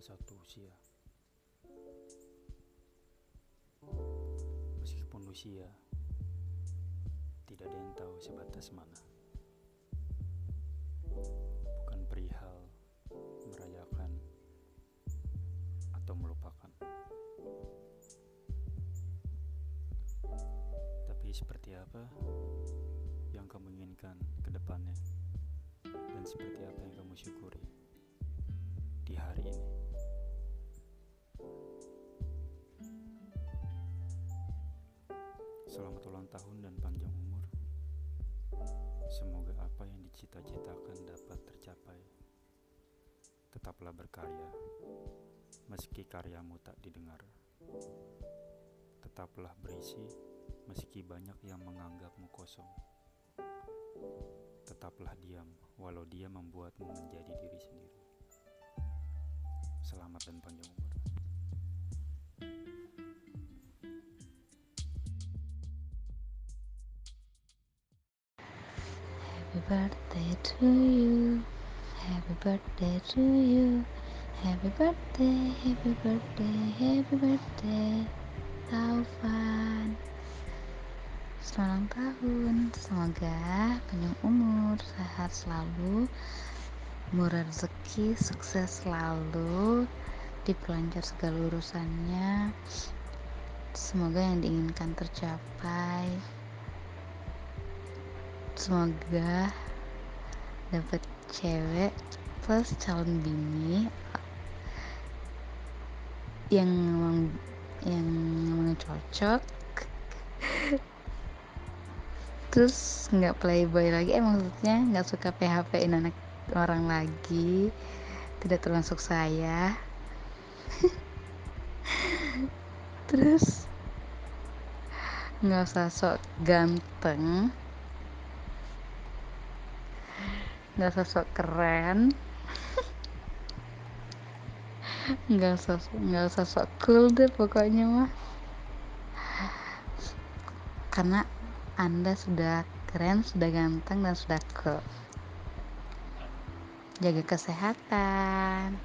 satu usia. Meskipun usia tidak ada yang tahu sebatas mana. Bukan perihal merayakan atau melupakan. Tapi seperti apa yang kamu inginkan ke depannya? Dan seperti apa yang kamu syukuri Selamat ulang tahun dan panjang umur. Semoga apa yang dicita-citakan dapat tercapai. Tetaplah berkarya, meski karyamu tak didengar. Tetaplah berisi, meski banyak yang menganggapmu kosong. Tetaplah diam, walau dia membuatmu menjadi diri sendiri. Selamat dan panjang umur. Happy birthday to you. Happy birthday to you. Happy birthday, happy birthday, happy birthday. Taufan. Selamat tahun. Semoga panjang umur, sehat selalu, murah rezeki, sukses selalu, dipelancar segala urusannya. Semoga yang diinginkan tercapai. Semoga dapat cewek plus calon bini yang yang memang cocok. Terus nggak playboy lagi eh maksudnya nggak suka PHP in anak orang lagi. Tidak termasuk saya. Terus nggak usah sok ganteng nggak usah sok keren. Nggak usah nggak usah sok cool deh pokoknya mah. Karena anda sudah keren sudah ganteng dan sudah cool. Jaga kesehatan